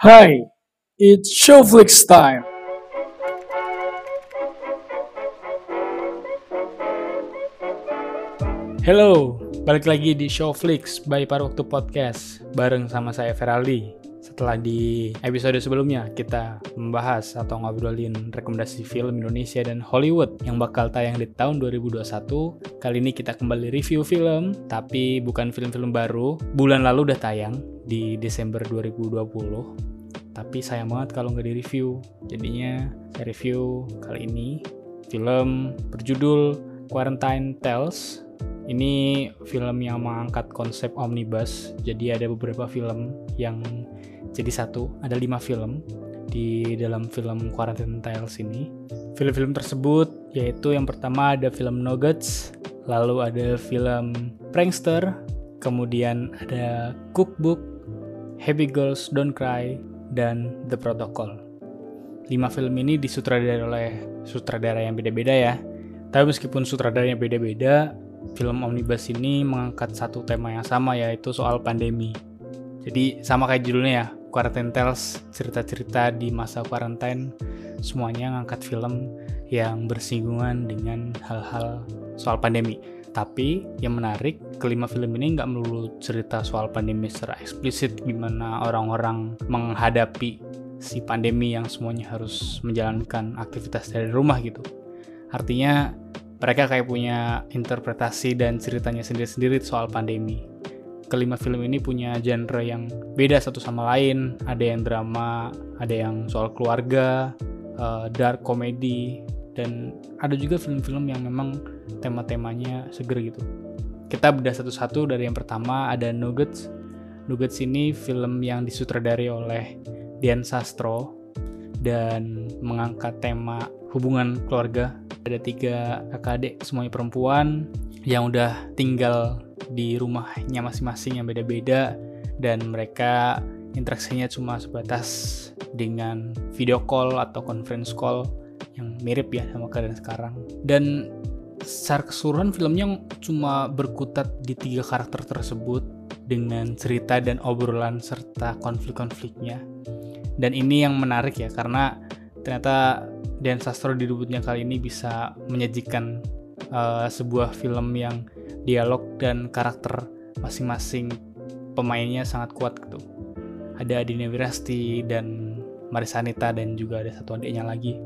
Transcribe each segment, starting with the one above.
Hi, it's Showflix time. Hello, balik lagi di Showflix by Paru Waktu Podcast bareng sama saya Feraldi. Setelah di episode sebelumnya kita membahas atau ngobrolin rekomendasi film Indonesia dan Hollywood yang bakal tayang di tahun 2021, kali ini kita kembali review film, tapi bukan film-film baru. Bulan lalu udah tayang di Desember 2020 tapi sayang banget kalau nggak di-review. Jadinya saya review kali ini film berjudul Quarantine Tales. Ini film yang mengangkat konsep omnibus. Jadi ada beberapa film yang jadi satu. Ada lima film di dalam film Quarantine Tales ini. Film-film tersebut yaitu yang pertama ada film Nuggets, lalu ada film Prankster, kemudian ada Cookbook, Happy Girls Don't Cry, dan The Protocol. Lima film ini disutradarai oleh sutradara yang beda-beda ya. Tapi meskipun sutradaranya beda-beda, film Omnibus ini mengangkat satu tema yang sama yaitu soal pandemi. Jadi sama kayak judulnya ya, Quarantine Tales, cerita-cerita di masa quarantine, semuanya ngangkat film yang bersinggungan dengan hal-hal soal pandemi. Tapi yang menarik, kelima film ini nggak melulu cerita soal pandemi secara eksplisit gimana orang-orang menghadapi si pandemi yang semuanya harus menjalankan aktivitas dari rumah gitu. Artinya mereka kayak punya interpretasi dan ceritanya sendiri-sendiri soal pandemi. Kelima film ini punya genre yang beda satu sama lain. Ada yang drama, ada yang soal keluarga, uh, dark comedy, dan ada juga film-film yang memang tema-temanya seger gitu. Kita bedah satu-satu dari yang pertama ada Nuggets. Nuggets ini film yang disutradari oleh Dian Sastro dan mengangkat tema hubungan keluarga. Ada tiga kakak adik semuanya perempuan yang udah tinggal di rumahnya masing-masing yang beda-beda dan mereka interaksinya cuma sebatas dengan video call atau conference call yang mirip ya sama keadaan sekarang dan secara keseluruhan filmnya cuma berkutat di tiga karakter tersebut dengan cerita dan obrolan serta konflik-konfliknya. Dan ini yang menarik ya karena ternyata Dan Sastro di debutnya kali ini bisa menyajikan uh, sebuah film yang dialog dan karakter masing-masing pemainnya sangat kuat gitu. Ada Adina Wirasti dan Marisanita dan juga ada satu adiknya lagi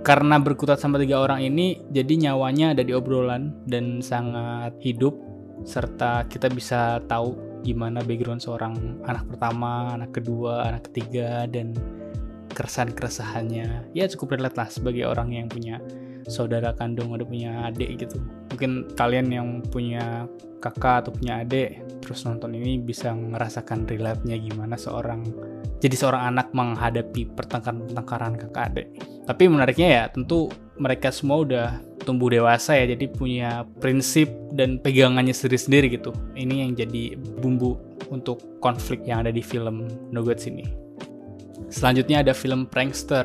karena berkutat sama tiga orang ini jadi nyawanya ada di obrolan dan sangat hidup serta kita bisa tahu gimana background seorang anak pertama, anak kedua, anak ketiga dan keresahan-keresahannya. Ya cukup relate lah sebagai orang yang punya saudara kandung ada punya adik gitu. Mungkin kalian yang punya kakak atau punya adik terus nonton ini bisa ngerasakan relate-nya gimana seorang jadi seorang anak menghadapi pertengkaran-pertengkaran kakak adik. Tapi menariknya ya tentu mereka semua udah tumbuh dewasa ya jadi punya prinsip dan pegangannya sendiri-sendiri gitu. Ini yang jadi bumbu untuk konflik yang ada di film Nuggets ini. Selanjutnya ada film Prankster.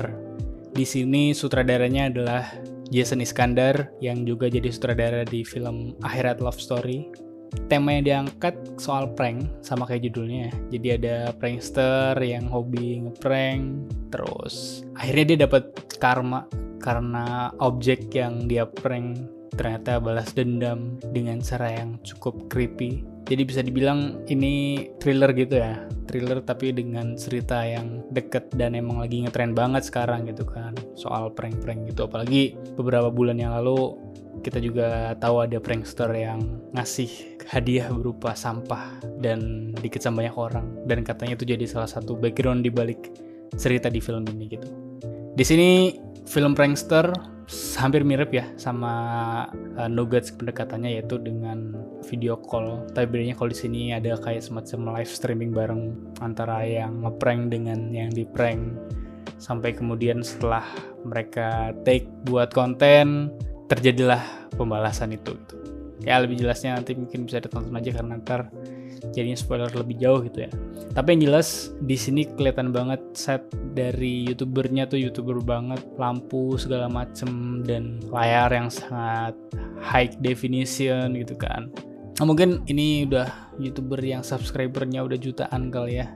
Di sini sutradaranya adalah Jason Iskandar yang juga jadi sutradara di film Akhirat Love Story tema yang diangkat soal prank sama kayak judulnya jadi ada prankster yang hobi ngeprank terus akhirnya dia dapat karma karena objek yang dia prank ternyata balas dendam dengan cara yang cukup creepy. Jadi bisa dibilang ini thriller gitu ya. Thriller tapi dengan cerita yang deket dan emang lagi ngetrend banget sekarang gitu kan. Soal prank-prank gitu. Apalagi beberapa bulan yang lalu kita juga tahu ada prankster yang ngasih hadiah berupa sampah dan dikecam banyak orang. Dan katanya itu jadi salah satu background di balik cerita di film ini gitu. Di sini film prankster hampir mirip ya sama uh, Nuggets pendekatannya yaitu dengan video call. Tapi bedanya kalau di sini ada kayak semacam live streaming bareng antara yang ngeprank dengan yang di prank sampai kemudian setelah mereka take buat konten terjadilah pembalasan itu ya lebih jelasnya nanti mungkin bisa ditonton aja karena ntar jadinya spoiler lebih jauh gitu ya. Tapi yang jelas di sini kelihatan banget set dari youtubernya tuh youtuber banget lampu segala macem dan layar yang sangat high definition gitu kan. Nah, mungkin ini udah youtuber yang subscribernya udah jutaan kali ya.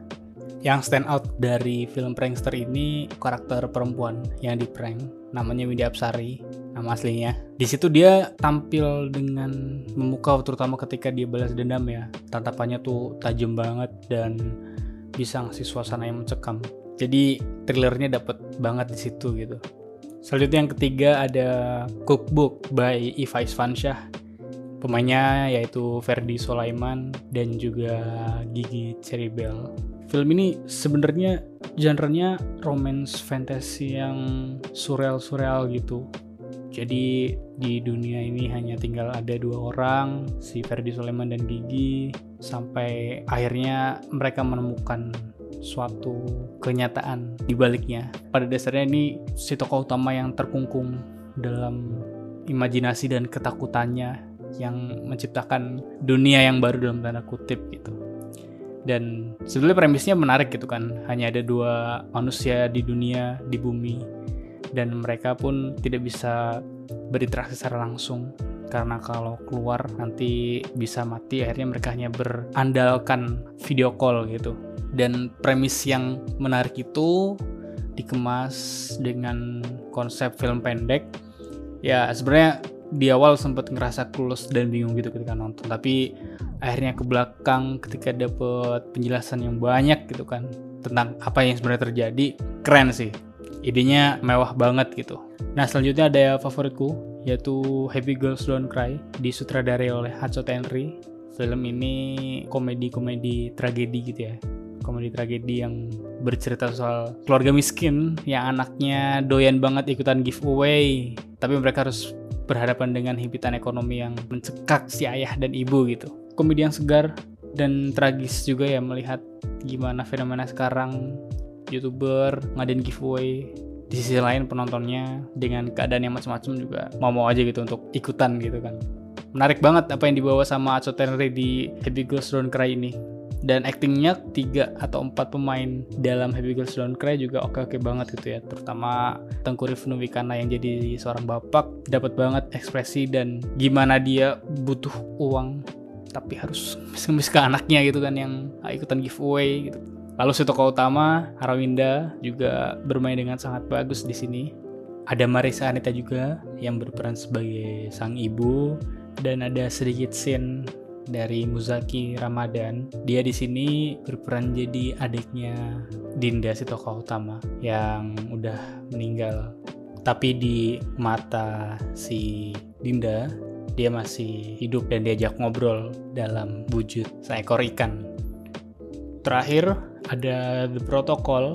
Yang stand out dari film Prankster ini karakter perempuan yang di prank, namanya Windy Apsari, nama aslinya. Di situ dia tampil dengan memukau terutama ketika dia balas dendam ya. Tatapannya tuh tajam banget dan bisa ngasih suasana yang mencekam. Jadi thrillernya dapet banget di situ gitu. Selanjutnya yang ketiga ada Cookbook by Iva Isfansyah. Pemainnya yaitu Ferdi Sulaiman dan juga Gigi Ceribel. Film ini sebenarnya genrenya romance fantasy yang surreal-surreal gitu. Jadi di dunia ini hanya tinggal ada dua orang, si Ferdi Sulaiman dan Gigi, sampai akhirnya mereka menemukan suatu kenyataan di baliknya. Pada dasarnya ini si tokoh utama yang terkungkung dalam imajinasi dan ketakutannya yang menciptakan dunia yang baru dalam tanda kutip gitu. Dan sebenarnya premisnya menarik gitu kan. Hanya ada dua manusia di dunia, di bumi. Dan mereka pun tidak bisa berinteraksi secara langsung. Karena kalau keluar nanti bisa mati akhirnya mereka hanya berandalkan video call gitu. Dan premis yang menarik itu dikemas dengan konsep film pendek. Ya sebenarnya di awal sempat ngerasa kulus dan bingung gitu ketika nonton. Tapi akhirnya ke belakang ketika dapet penjelasan yang banyak gitu kan tentang apa yang sebenarnya terjadi keren sih idenya mewah banget gitu. Nah selanjutnya ada favoritku yaitu Happy Girls Don't Cry disutradarai oleh Hatcho Henry film ini komedi-komedi tragedi gitu ya. Komedi tragedi yang bercerita soal keluarga miskin yang anaknya doyan banget ikutan giveaway. Tapi mereka harus berhadapan dengan himpitan ekonomi yang mencekak si ayah dan ibu gitu. Komedi yang segar dan tragis juga ya melihat gimana fenomena sekarang youtuber ngadain giveaway. Di sisi lain penontonnya dengan keadaan yang macam-macam juga mau-mau aja gitu untuk ikutan gitu kan. Menarik banget apa yang dibawa sama Acho Tenri di Happy Girls Don't Cry ini. Dan actingnya tiga atau empat pemain dalam Happy Girls Don't Cry juga oke-oke banget gitu ya. Terutama Tengku Rifnu Wikana yang jadi seorang bapak. Dapat banget ekspresi dan gimana dia butuh uang tapi harus ngemis ke anaknya gitu kan yang ikutan giveaway gitu lalu si tokoh utama Harawinda juga bermain dengan sangat bagus di sini ada Marisa Anita juga yang berperan sebagai sang ibu dan ada sedikit scene dari Muzaki Ramadan. Dia di sini berperan jadi adiknya Dinda si tokoh utama yang udah meninggal. Tapi di mata si Dinda dia masih hidup dan diajak ngobrol dalam wujud seekor ikan. Terakhir ada The Protocol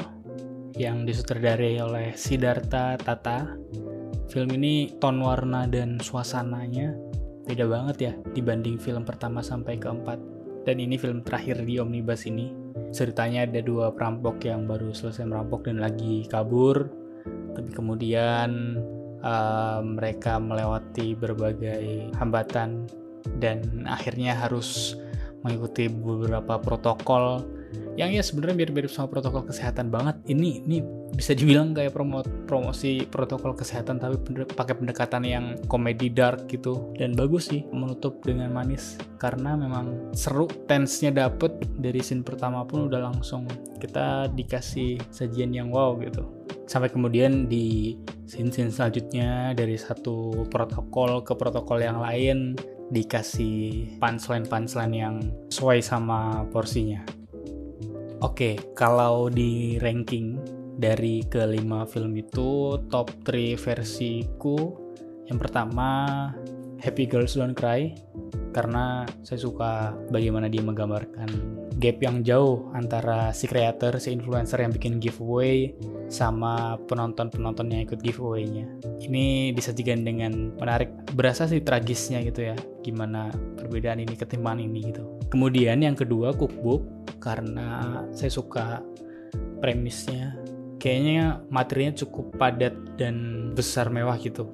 yang disutradarai oleh Siddhartha Tata. Film ini ton warna dan suasananya beda banget ya dibanding film pertama sampai keempat. Dan ini film terakhir di Omnibus ini. Ceritanya ada dua perampok yang baru selesai merampok dan lagi kabur. Tapi kemudian uh, mereka melewati berbagai hambatan dan akhirnya harus mengikuti beberapa protokol yang ya sebenarnya mirip-mirip sama protokol kesehatan banget. Ini ini bisa dibilang kayak promo promosi protokol kesehatan tapi pakai pendekatan yang komedi dark gitu. Dan bagus sih menutup dengan manis. Karena memang seru tense-nya dapet. Dari scene pertama pun udah langsung kita dikasih sajian yang wow gitu. Sampai kemudian di scene-scene selanjutnya dari satu protokol ke protokol yang lain dikasih punchline-punchline yang sesuai sama porsinya Oke, okay, kalau di ranking dari kelima film itu top 3 versiku yang pertama Happy Girls Don't Cry karena saya suka bagaimana dia menggambarkan gap yang jauh antara si creator, si influencer yang bikin giveaway sama penonton-penonton yang ikut giveaway-nya. Ini disajikan dengan menarik, berasa sih tragisnya gitu ya, gimana perbedaan ini ketimbang ini gitu. Kemudian yang kedua cookbook karena saya suka premisnya. Kayaknya materinya cukup padat dan besar mewah gitu.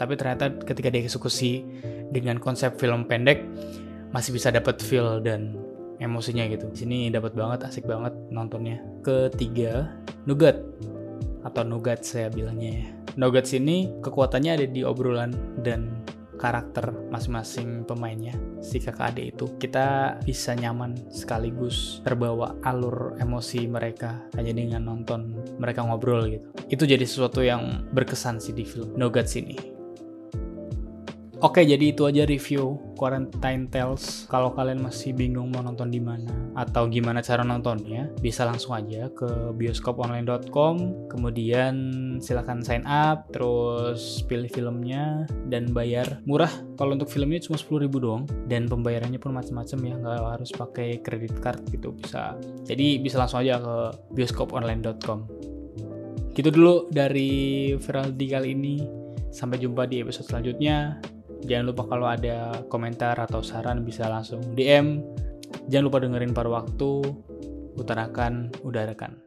Tapi ternyata ketika dieksekusi dengan konsep film pendek masih bisa dapat feel dan emosinya gitu. Di sini dapat banget asik banget nontonnya. Ketiga Nugat atau Nugat saya bilangnya ya. Nugat sini kekuatannya ada di obrolan dan karakter masing-masing pemainnya si kakak adik itu kita bisa nyaman sekaligus terbawa alur emosi mereka hanya dengan nonton mereka ngobrol gitu. Itu jadi sesuatu yang berkesan sih di film No Guts Oke, jadi itu aja review Quarantine Tales. Kalau kalian masih bingung mau nonton di mana atau gimana cara nontonnya, bisa langsung aja ke bioskoponline.com, kemudian silahkan sign up, terus pilih filmnya dan bayar murah. Kalau untuk filmnya cuma 10.000 doang dan pembayarannya pun macam-macam ya, nggak harus pakai credit card gitu bisa. Jadi bisa langsung aja ke bioskoponline.com. Gitu dulu dari Feraldi kali ini. Sampai jumpa di episode selanjutnya. Jangan lupa kalau ada komentar atau saran bisa langsung DM. Jangan lupa dengerin paru waktu, utarakan, udarakan.